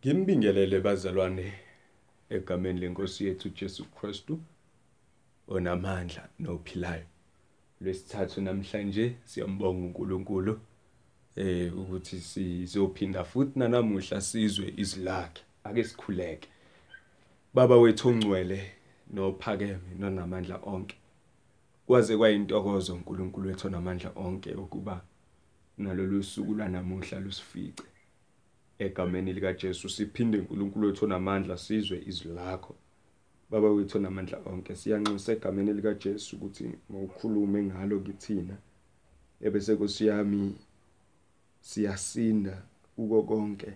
Ngimbingelele bazalwane egameni lenkosi yethu Jesu Kristu onamandla nophilayo. Lwesithathu namhlanje siyambonga uNkulunkulu eh ukuthi sizophinda futhi nanamuhla sizwe izilakhe ake sikhuleke. Baba wethu ongcwele nophakeme nonamandla onke. Kwaze kwayintokozo uNkulunkulu wethu onamandla onke ukuba nalolu suku lanamuhla lusifice. Egameni lika Jesu siphinde uNkulunkulu wethu onamandla sizwe izwi lakho. Baba wethu onamandla onke siyanxusa egameni lika Jesu ukuthi mawukhulume ngalo kithina ebese kusiyami siyasinda uko konke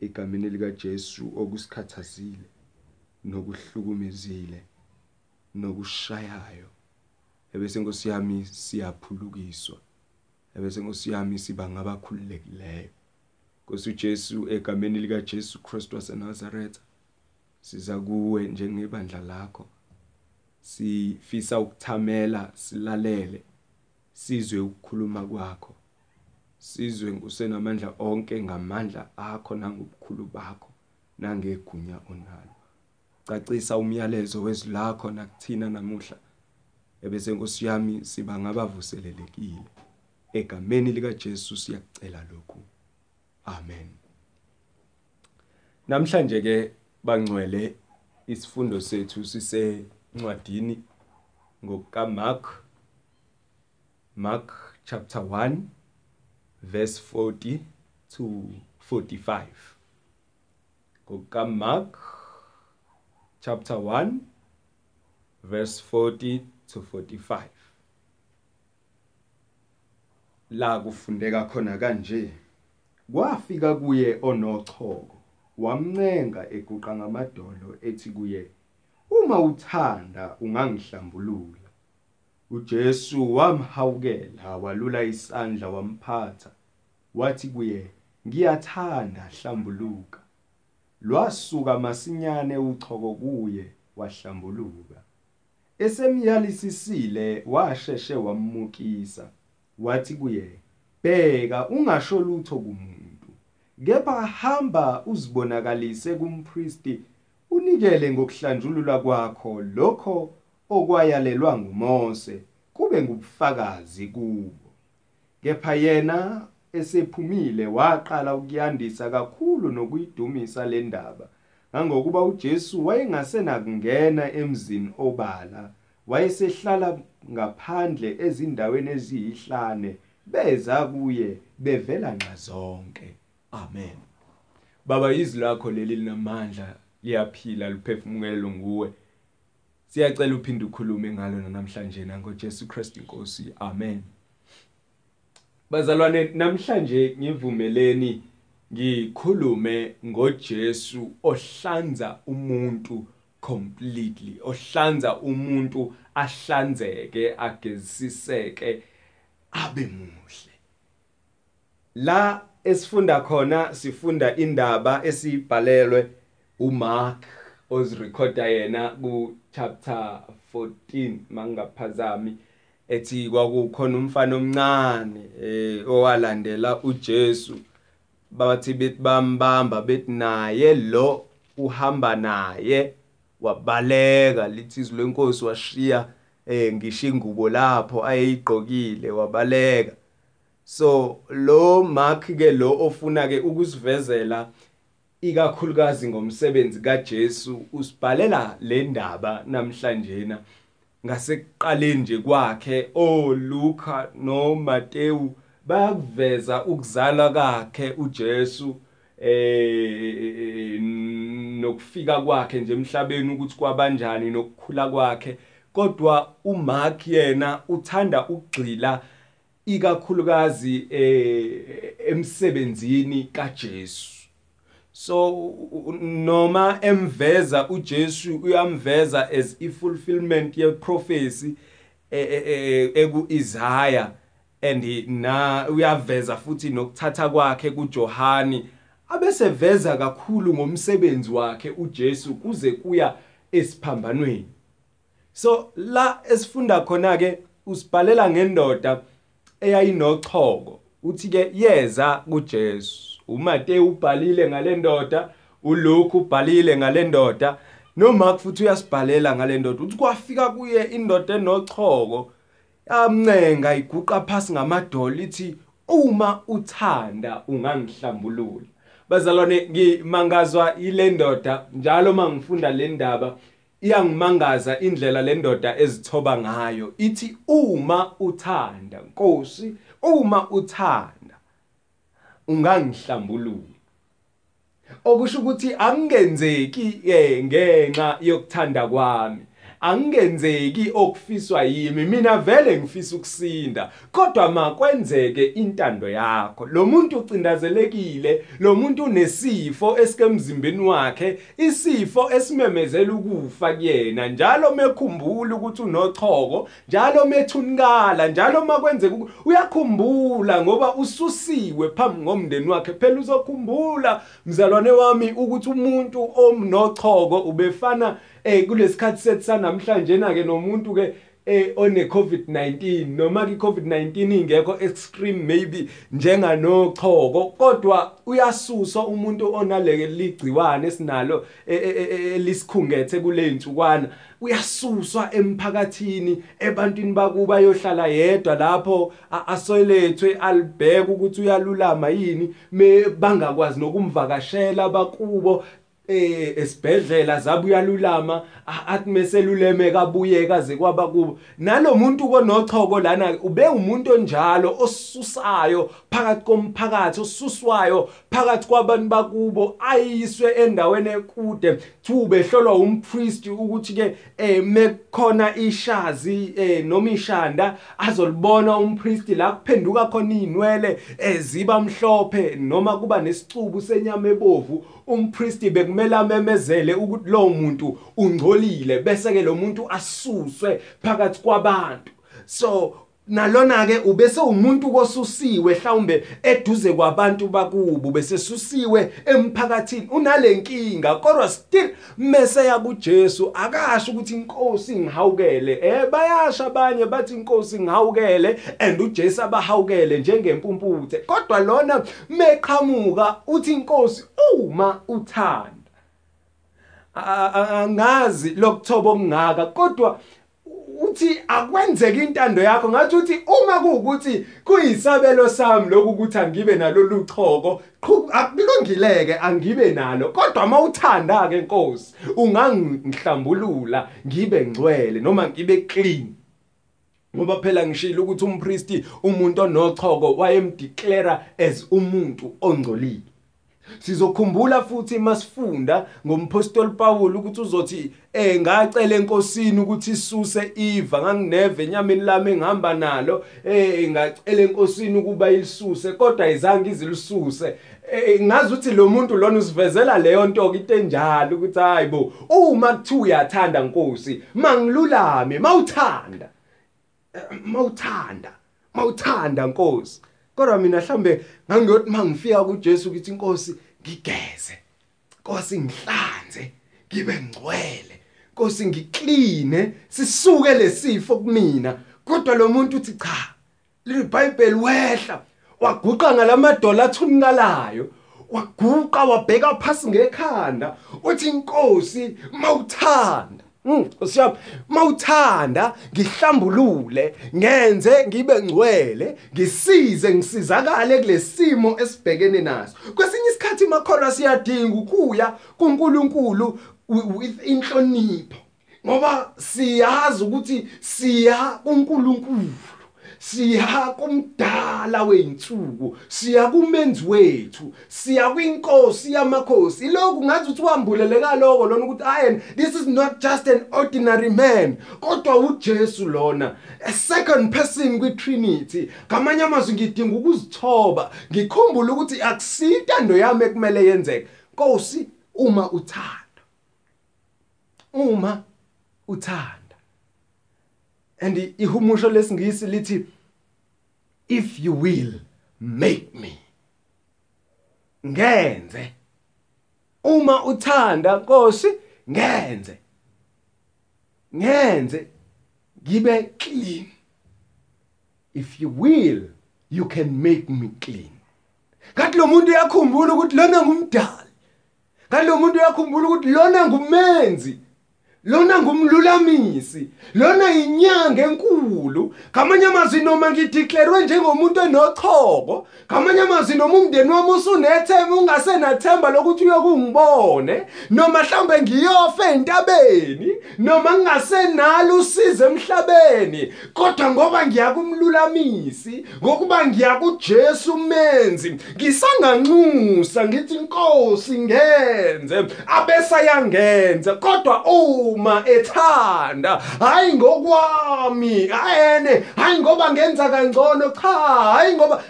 egameni lika Jesu okusikhathazile nokuhlukumezile nokushayayo. Ebese nkosiyami siyaphulukiswa. Ebese nkosiyami siba ngabakhululekileyo. Nkosi uJesu egameni lika Jesu Kristu waseNazaretha. Siza kuwe njengebandla lakho. Sifisa ukuthamela silalele sizwe ukukhuluma kwakho. Sizwe ngusenamandla onke ngamandla akho nangobukhulu bakho nangegunya onalo. Cacisa umyalezo wezilakho nakuthina namuhla. Ebese Nkosi yami siba ngabavuselelekile. Egameni lika Jesu siyakucela lokhu. Amen. Namhlanje ke bangcwele isifundo sethu sise ncwadini ngokuka Mark Mark chapter 1 verse 40 to 45. Ngokuka Mark chapter 1 verse 40 to 45. La kufundeka khona kanje Kwafika kuye onochoko wamncenga eguqa ngamadolo ethi kuye Uma uthanda ungangihlambulula. uJesu wamhawukela walula isandla wamphatha wathi kuye Ngiyathanda hlambuluka. Lwasuka masinyane uchoko kuye wahlambuluka. Esemyalisisile washeshe wamukisa wathi kuye Bheka ungasho lutho kumuntu kepha hamba uzibonakalise kumpristi unikele ngokuhlanjululwa kwakho lokho okwayalelwa nguMose kube ngubufakazi kubo. Kepha yena esephumile waqala ukuyandisa kakhulu nokuyidumisa le ndaba ngangokuba uJesu wayengasenakungena emzini obala wayesehlala ngaphandle ezindaweni eziyihlane beza kuye bevela nxazonke amen. Baba izwi lakho leli linamandla liyaphila liphefumukelo nguwe. Siyacela uphinde ukhulume ngalo namhlanje nangoJesu Kristu inkosi amen. Bazalwane namhlanje ngivumeleni ngikhulume ngoJesu ohlanza umuntu completely ohlanza umuntu ahlanzeke ageziseke abe muhle. La esifunda khona sifunda indaba esibhalelwe uMark ozirekhoda yena ku chapter 14 mangaphazami ethi kwakukhona umfana omncane eh owalandela uJesu. Bathi bethi bambamba bethi naye lo uhamba naye wabaleka. Lithi izwi lenkosi washiya eh ngisho ingubo lapho ayeyigqokile wabaleka. So lo Mark ke lo ofuna ke ukusivezela ikakhulukazi ngomsebenzi kaJesu usibhalela le ndaba namhlanje na ngasekuqaleni nje kwakhe oLuka noMateyu bayakuveza ukuzala kwakhe uJesu eh nokufika kwakhe nje emhlabeni ukuthi kwabanjani nokukhula kwakhe. Kodwa uMark yena uthanda ukugxila ikakhulukazi eh emsebenzini kaJesu. So noma emveza uJesu uyamveza as i fulfillment ye prophecy eku Isaiah and na uyaveza futhi nokuthatha kwakhe kuJohani abeseveza kakhulu ngomsebenzi wakhe uJesu kuze kuya esiphambanweni. So la esifunda khona ke usibhalela ngendoda eyayinochoko uthi ke yeza kuJesu. uMateyu ubhalile ngalendoda ulokhu ubhalile ngalendoda noMark futhi uyasibhalela ngalendoda uthi kwafika kuye indoda enochoko amncenga iguqa phansi ngamadolo ithi uma uthanda ungangihlambulula. Bazalwane ngimangazwa ile ndoda njalo mangifunda le ndaba iyangimangaza indlela le ndoda ezithoba ngayo. Ithi uma uthanda Nkosi uma uthanda ungangihlambulula. Okusho ukuthi angenzeki eh, ngenxa yokuthanda kwami. Angenzeki okufiswa yimi mina vele ngifisa ukusinda. Kodwa makwenzeke intando yakho lo muntu ucindazelekile lo muntu unesifo esikemzimbeni wakhe isifo esimemezela ukufa kuyena njalo mekhumbula ukuthi unochoko njalo methunikala njalo makwenzeka uyakhumbula ngoba ususiwe phambi ngomndeni wakhe. Phela uzokhumbula mzalwane wami ukuthi umuntu omnochoko ubefana eh kulesikhathi sethu sanamhlanje na ke nomuntu ke eh one COVID-19 noma ke COVID-19 ingekho extreme maybe njenganochoko kodwa uyasuswa umuntu onaleke ligciwane esinalo e, e, e, elisikhungethe kule nsukwana uyasuswa emphakathini ebantwini bakuba yohlala yedwa lapho asoyelethwe alibheka ukuthi uyalulama yini bangakwazi nokumvakashela bakubo eh esibhedlela zabuya lulama athi meselulemeka abuyeka aze kwaba kubo. Nalomuntu konochoko lana ube umuntu onjalo osusayo phakathi komphakathi osuswayo phakathi kwabantu bakubo ayiswe endaweni ekude. Thube hlolwa umpriest ukuthi ke eh mekukhona ishazi eh noma ishanda azolibona umpriest la kuphenduka khona inwele eziba mhlophe noma kuba nesicubu senyama ebovu umpriest bekumele amemezele ukuthi lo muntu ungcolile bese ke lo muntu asuswe phakathi kwabantu. So nalona ke ubese umuntu kosusiwe mhlawumbe eduze kwabantu bakubo bese susiwe emphakathini unalenkinga kodwa still mase ya kuJesu akasho ukuthi inkosi ngihawukele eh bayasha abanye bathi inkosi ngihawukele and uJesu abahawukele njengempumputhe kodwa lona meqhamuka uthi inkosi uma uthanda angazi lokuthoba okungaka kodwa uthi akwenzeke intando yakho. Ngathi uthi uma kuukuthi kuyisabelo sami lokhu ukuthi angibe nalolu choko akulungileke angibe nalo. Kodwa mawuthanda ke Nkosi ungangihlambulula ngibe ngcwele noma ngibe clean. Ngoba phela ngishilo ukuthi umpriest umuntu onochoko wayemdeclare as umuntu ongcolile. Sizokhumbula futhi masifunda ngompostoli Paul ukuthi uzothi eh ngacela enkosini ukuthi isuse iva ngangineve enyameni lami engihamba nalo. Eh ngacela enkosini ukuba ilisuse kodwa ayizange izilisuse eh ngazi ukuthi lo muntu lona usivezela leyo nto into enjalo ukuthi hayibo uma kuthiwa uyathanda Nkosi mangilulame mawuthanda. Eh, mawuthanda mawuthanda Nkosi. Kodwa mina mhlambe ngangiyothi mangifika kuJesu ukuthi inkosi ngigeze. Inkosi ngihlanze ngibe ngcwele. Inkosi ngikline sisuke lesifo kumina. Kodwa lo muntu uthi cha liBhayibheli wehla waguqa ngalamadola athunikalayo waguqa wabheka phansi ngekhanda. Uthi inkosi mawuthanda. Usiyaphi mawuthanda ngihlambulule ngenze ngibe ngcwele ngisize ngisizakale kulesimo esibhekene naso. Kwesinye isikhathi makholwa siyadinga ukuya kuNkulunkulu with inhlonipho ngoba siyazi ukuthi siya kuNkulunkulu. Siya kumdala weinsuku siya kumenzi wethu siya kwinkosi yamakhosi. Ilokhu ngathi uthi wambuleleka lokho lona ukuthi ayen this is not just an ordinary man kodwa uJesu lona a second person kwiTrinity. Ngamanye amazwi ngidinga ukuzithoba ngikhumbule ukuthi akusintando yami ekumele yenzeke. Nkosi uma uthanda uma uthanda and ihumusho lesingisi lithi if you will make me. Ngenze. Uma uthanda Nkosi ngenze. Ngenze. Ngibe clean. If you will you can make me clean. Ngathi lo muntu uyakhumbula ukuthi lona ngumdali. Kanti lo muntu uyakhumbula ukuthi lona ngumenzi. Lona ngumlulamisi lona inyanga enkulu. Ngamanye amazwi noma ngideclarewe njengomuntu enochoko ngamanye amazwi noma umndeni wami usunethemba ungasenathemba lokuthi uyokungibone noma mhlawumbe ngiyofa entabeni noma ngingasenalo usizo emhlabeni. Kodwa ngoba ngiya kumlulamisi ngokuba ngiya kuJesu umenzi ngisanganxusa ngithi inkosi ngenze abese yangenza kodwa uma ethanda. Hayi ngokwami ayene hayi ngoba ngenza kangcono cha hayi ngoba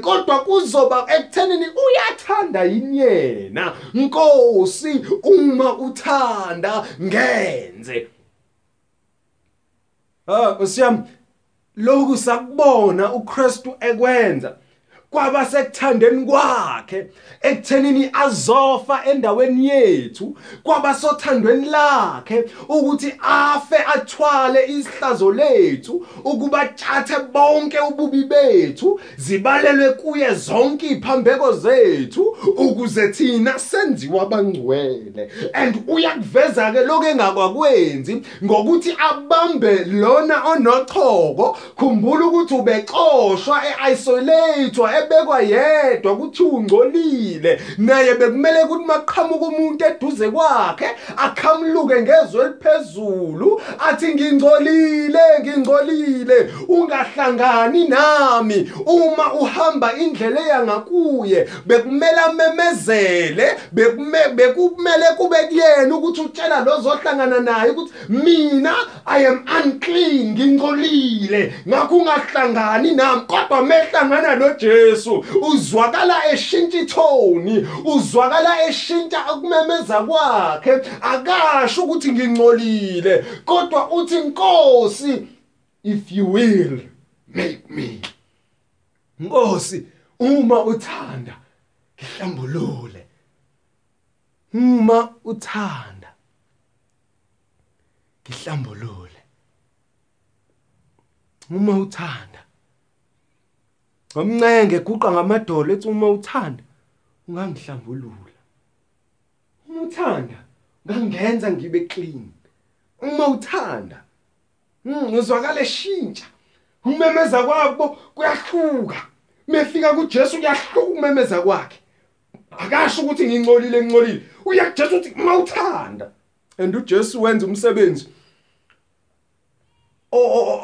kodwa kuzoba ekuthenini uyathanda yini yena? Nkosi uma uthanda ngenze. Ah usiyami lokhu sakubona uKristu ekwenza. Kwaba sekuthandeni kwakhe ekuthenini azofa endaweni yethu. Kwaba sothandweni lakhe ukuthi afe athwale isihlazo lethu ukuba thathe bonke ububi bethu zibalelwe kuye zonke iphambeko zethu ukuze thina senziwa abangcwele. And uyakuveza ke lokho engakwakwenzi ngokuthi abambe lona onochoko khumbula ukuthi ubecoshwa eisolate ebekwa yedwa kuthi ungcolile. Naye bekumele ukuthi maqhamuka umuntu eduze kwakhe akhamluke ngezwe eliphezulu athi ngingcolile ngingcolile ungahlangani nami. Uma uhamba indlela eyangakuye bekumele amemezele bekumele kube kuyena ukuthi utshela lozohlangana naye ukuthi mina i am unclean ngingcolile ngakho ungahlangani nami. Kodwa mehlangana noJesu Yesu uzwakala eshintsha ithoni uzwakala eshintsha ukumemeza kwakhe. Akasho ukuthi ngingcolile kodwa uthi inkosi if you will make me. Nkosi uma uthanda ngihlambulule. Uma uthanda ngihlambulule. Uma uthanda Ngomncenge guqa ngamadolo ethi uma uthanda ungangihlambulula. Uma uthanda ngangenza ngibe clean. Uma uthanda ngizwakala eshintsha. Umemeza kwabo kuyahluka. Mefika kuJesu kuyahluka umemeza kwakhe. Akasho ukuthi ngingcolile ngingcolile. Uyakujesu uthi uma uthanda. And uJesu wenza umsebenzi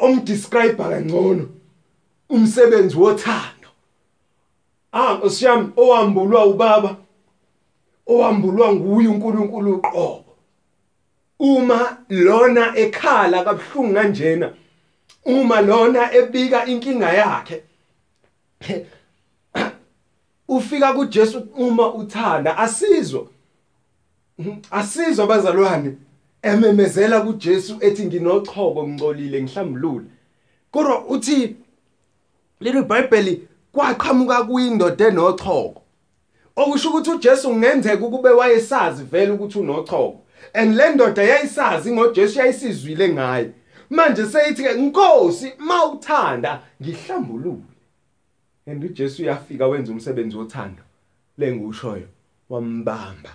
omdescribe kangcono. Umsebenzi wothando. Ah usiyami owambulwa ubaba owambulwa nguye uNkulunkulu uqobo. Uma lona ekhala kabhlungu kanjena uma lona ebika inkinga yakhe ufika kuJesu uma uthanda asizwe asizwe bazalwane ememezela kuJesu ethi nginochoko ngcolile ngihlambulule. Kodwa uthi leli bible kwaqhamuka kuyindoda enochoko. Okusho ukuthi uJesu kungenzeka ukube wayesazi vele ukuthi unochoko and le ndoda yayisazi ngoJesu yayisizwile ngaye. Manje seyithi ke inkosi mawuthanda ngihlambulule. And uJesu uyafika wenza umsebenzi wothando lengiushoyo wambamba.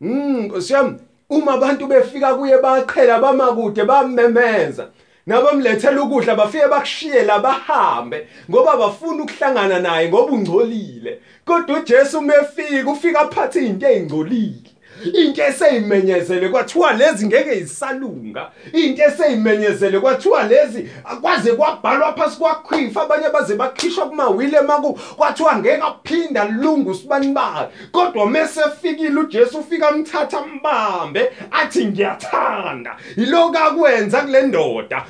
Mm nkosi yami uma abantu befika kuye baqhela bamakude bamemeza nabamlethela ukudla bafike bakushiye la bahambe ngoba bafuna ukuhlangana naye ngoba ungcolile kodwa uJesu umefika ufika aphathe izinto ezingcolile into eseyimenyezele kwathiwa lezi ngeke isalunga into eseyimenyezele kwathiwa lezi akwaze kwabhalwa phasi kwakhwifa abanye baze bakhishwa kumawile emaku kwathiwa ngeke aphinda lungu sibani bayo kodwa mase fikile uJesu ufika amthatha mbambe athi ngiyathanda. Yiloko akwenza kule ndoda.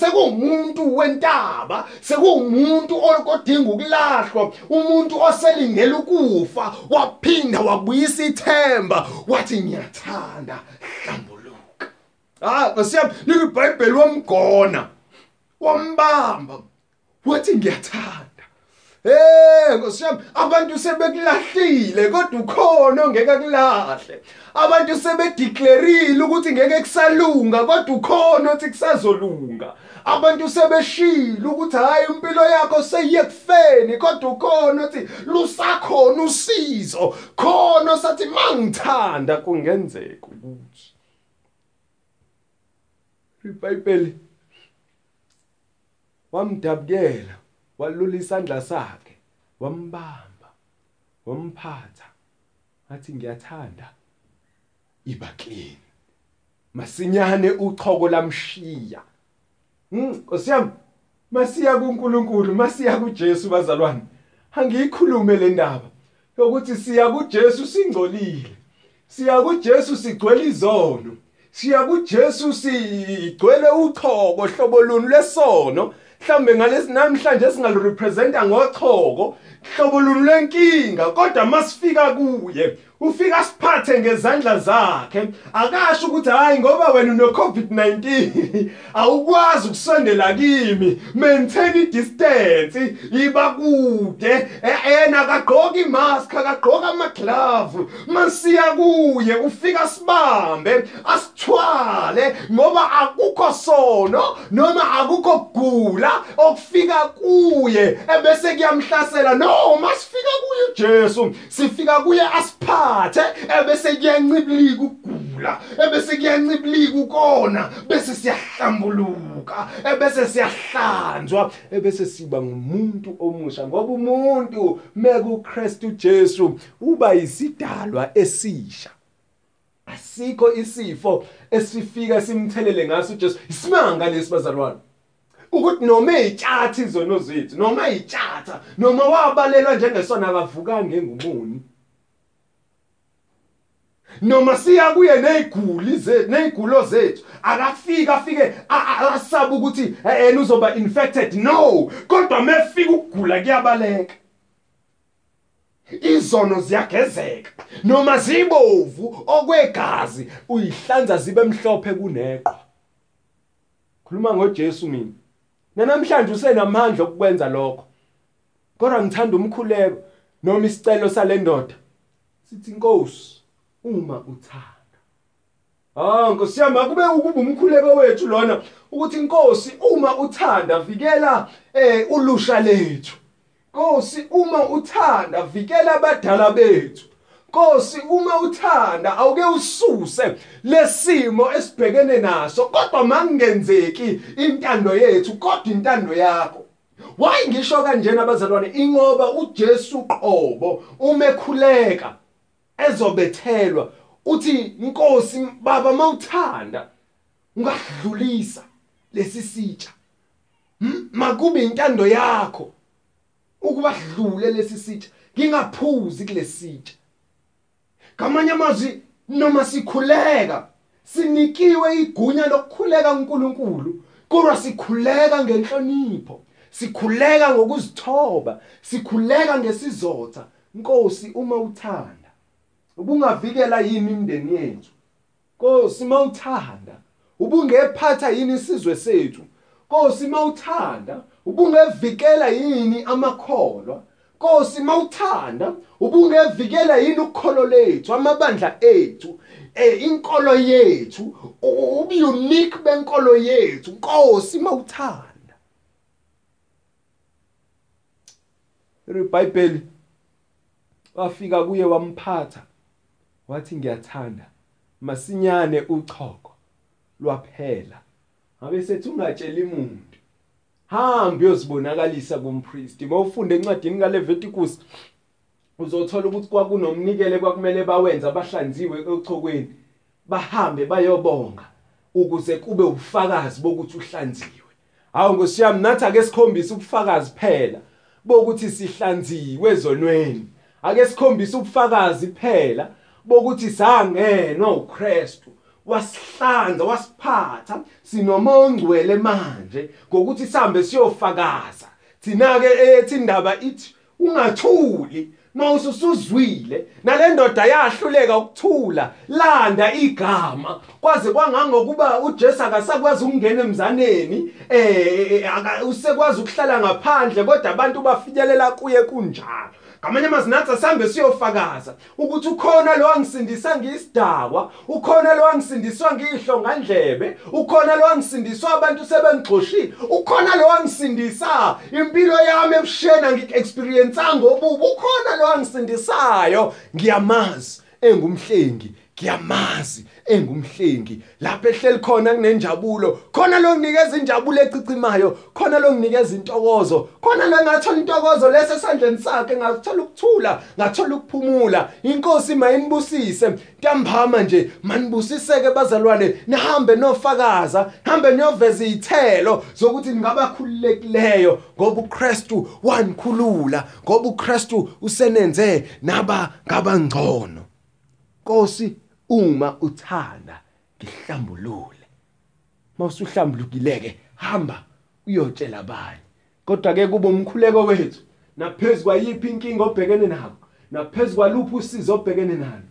Sekuwumuntu wentaba sekuwumuntu odinga ukulahlwa umuntu oselingela ukufa waphinda wabuyisa ithemba ithemba wathi ngiyathanda hlambuluka ah ngasiyami likwibhayibheli wamgona wambamba wathi ngiyathanda Hey Nkosi yami abantu sebekulahlile kodwa ukhona ongeke kulahle. Abantu sebedeclareile ukuthi ngeke kusalunga kodwa ukhona othi kusazolunga. Abantu sebeshilo ukuthi hayi impilo yakho seyekufeni kodwa ukhona othi lusakhona usizo. Khona sathi mangithanda kungenzeka ukuthi. iBhayibheli wamdabukela walula isandla sakhe wambamba wamphatha athi ngiyathanda iba clean masinyane uchoko lamshiya hm osiyami masiya kuNkulunkulu masiya kuJesu bazalwane. Angiyikhulume le ndaba yokuthi siya kuJesu singcolile siya kuJesu sigcwele izono siya kuJesu sigcwele uchoko hlobo luni lesono mhlambe ngalesi namhlanje singalurepresenta ngochoko hlobo luni lenkinga kodwa masifika kuye. Ufika siphathe ngezandla zakhe. Akasho ukuthi hayi ngoba wena uno COVID-19 awukwazi ukusondela kimi. Maintain distance iba kude. Yena akagqoka imask akagqoka ama glove masiya kuye ufika sibambe asithwale ngoba akukho sono noma akukho kugula okufika kuye ebese kuyamhlasela. No masifika kuye uJesu sifika kuye asipha kuphathe ebese kuyancibilika ukugula ebese kuyancibilika ukona bese siyahlambuluka ebese siyahlanzwa ebese siba ngumuntu omusha. Ngoba umuntu meku Kristu Jesu uba isidalwa esisha asikho isifo esifika simthelele ngaso uJesu. Isimanga lesibazalwane ukuthi noma ezitshatha izono zethu noma ezitshatha noma wabalelwa njengesona akavukanga engumuni noma siya kuye neziguli zethu nezigulo zethu akafika afike asaba ukuthi yena uzoba infected? No! Kodwa mefika ukugula kuyabaleka. Izono ziyagezeka. Noma zibovu okwegazi uyihlanza zibe mhlophe kuneqwa khuluma ngoJesu mina. Namhlanje usenamandla okukwenza lokho. Kodwa ngithanda umkhuleko noma isicelo salendoda sithi inkosi uma uthanda. Ah nkosiyami akube ukuba umkhuleko wethu lona ukuthi inkosi uma uthanda vikela eh ulusha lethu. Nkosi uma uthanda vikela abadala bethu. Nkosi uma uthanda awuke ususe lesimo esibhekene naso kodwa mangenzeki intando yethu kodwa intando yakho. Why ngisho kanjena abazalwane ingoba uJesu qobo umekhuleka. Ezobethelwa uthi inkosi baba mawuthanda ungadlulisa lesi sitsha. Hmm? makube intando yakho ukuba dlule lesi sitsha. Ngingaphuzi kulesitsha ngamanye amazwi noma sikhuleka sinikiwe igunya lokukhuleka uNkulunkulu kodwa sikhuleka ngenhlonipho sikhuleka ngokuzithoba sikhuleka ngesizotha. Nkosi uma uthanda ubungavikela yini imindeni yethu? Nkosi mawuthanda ubungephatha yini isizwe sethu? Nkosi mawuthanda ubungevikela yini amakholwa? Nkosi mawuthanda ubungevikela yini ukukholo lethu amabandla ethu eh inkolo yethu ubunique benkolo yethu? Nkosi mawuthanda. iBhayibheli wafika kuye wamphatha. Wathi ngiyathanda. Masinyane uchoko lwaphela. Ngabe sethi ungatshela umuntu hamba uyozibonakalisa kumpriest mawufunda encwadini kaLeviticus uzothola ukuthi kwakunomnikele kwakumele bawenza abahlanziwe echokweni bahambe bayobonga ukuze kube ubufakazi bokuthi uhlanziwe. Hawu ngosiyami nathi ake sikhombise ubufakazi phela bokuthi sihlanziwe ezonweni. Ake sikhombise ubufakazi phela bokuthi sangenwa uKristu wasihlanza wasiphatha sinomongcwele manje ngokuthi sihambe siyofakaza. Thina ke ethi indaba ithi ungathuli mawususuzwile. Nalendoda yahluleka ukuthula landa igama kwaze kwangangokuba uJesu akasakwazi ukungena emzaneni eh usekwazi ukuhlala ngaphandle kodwa abantu bafikelela kuye kunjalo. Ngamanye amazwi asambe siyofakaza ukuthi ukhona lo wangisindisa ngiyisidakwa ukhona lo wangisindiswa ngiyihlongandlebe ukhona lo wangisindiswa abantu sebengixoshile ukhona lo wangisindisa impilo yami ebushena ngik-experienceanga obubi ukhona lo wangisindisayo ngiyamazi engumhlengi ngiyamazi engumhlengi. Lapho ehleli khona kunenjabulo khona lo nginikeza injabulo ecicimayo khona lo nginikeza intokozo khona lo ngathola intokozo lese esandleni sakhe ngathola ukuthula ngathola ukuphumula. Inkosi mayinibusise ntambama nje manibusiseke bazalwane nihambe nofakaza hambe niyoveza izithelo zokuthi ningabakhululekileyo ngoba uKristu wanikhulula ngoba uKristu usenenze naba ngabangcono Nkosi. Uma uthanda ngihlambulule. Mawusuhlambulukileke hamba uyotshela abanye. Kodwa ke kuba umkhuleko wethu naphezulu kwayiphi inkinga obhekene nabo naphezulu kwaluphi usizo obhekene nalo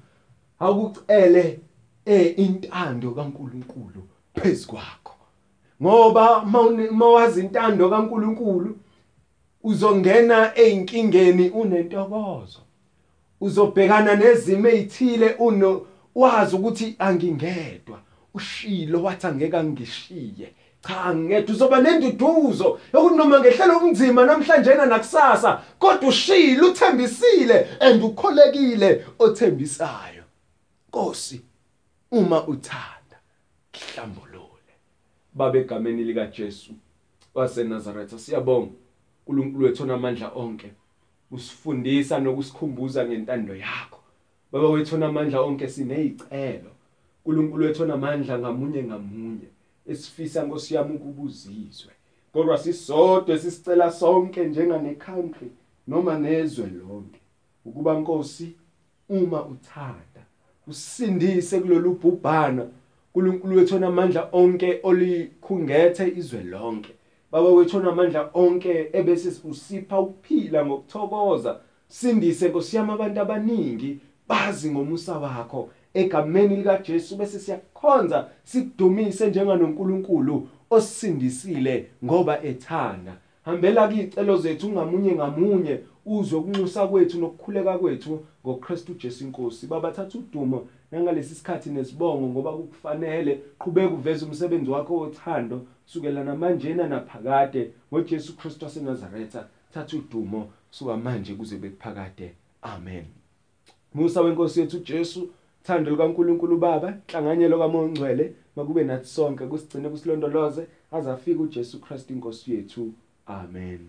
akucele eh intando kaNkuluNkulu phezukwakho ngoba mawazi intando kaNkuluNkulu uzongena einkingeni unentokozo. Uzobhekana nezimo ezithile uno wazi ukuthi angingedwa. Ushilo wathi angeke angishiye. Cha ngedwa uzoba nenduduzo yokuthi noma ngehlela okunzima namhlanje nakusasa kodwa ushilo uthembisile and ukholekile othembisayo. Nkosi uma uthanda kuhlambulule babe egameni lika Jesu waseNazaretha siyabonga. uNkulunkulu wethu onamandla onke usifundisa nokusikhumbuza ngentando yakho. Baba wethu onamandla onke sinezicelo uNkulunkulu wethu onamandla ngamunye ngamunye. Esifisa ngosiyami ukubuzizwe. Kodwa sisodwa sisicela sonke njengane country noma nezwe lonke ukuba Nkosi uma uthanda usindise kulolu bhubhana. uNkulunkulu wethu onamandla onke olikhungethe izwe lonke. Baba wethu onamandla onke ebese usipha ukuphila ngokuthokoza. Sindise nkosiyama abantu abaningi bazi ngomusa wakho. Egameni lika Jesu bese siyakhonza sikudumise njenganoNkulunkulu osindisile ngoba ethanda. Hambela kuyicelo zethu ngamunye ngamunye uzwe ukunxusa kwethu nokukhuleka kwethu ngoKristu Jesu inkosi baba thatha udumo nangalesi sikhathi nesibongo ngoba kukufanele qhubeka uveze umsebenzi wakho wothando sukela namanje naphakade ngoJesu Kristu waseNazaretha. Thatha udumo suka manje kuze bekuphakade. Amen. Musa wenkosi yethu Jesu thando likaNkuluNkulu Baba inhlanganyelo kaMoya oNgcwele makube nathi sonke kusigcine kusilondoloze aze afike uJesu Kristu inkosi yethu. Amen.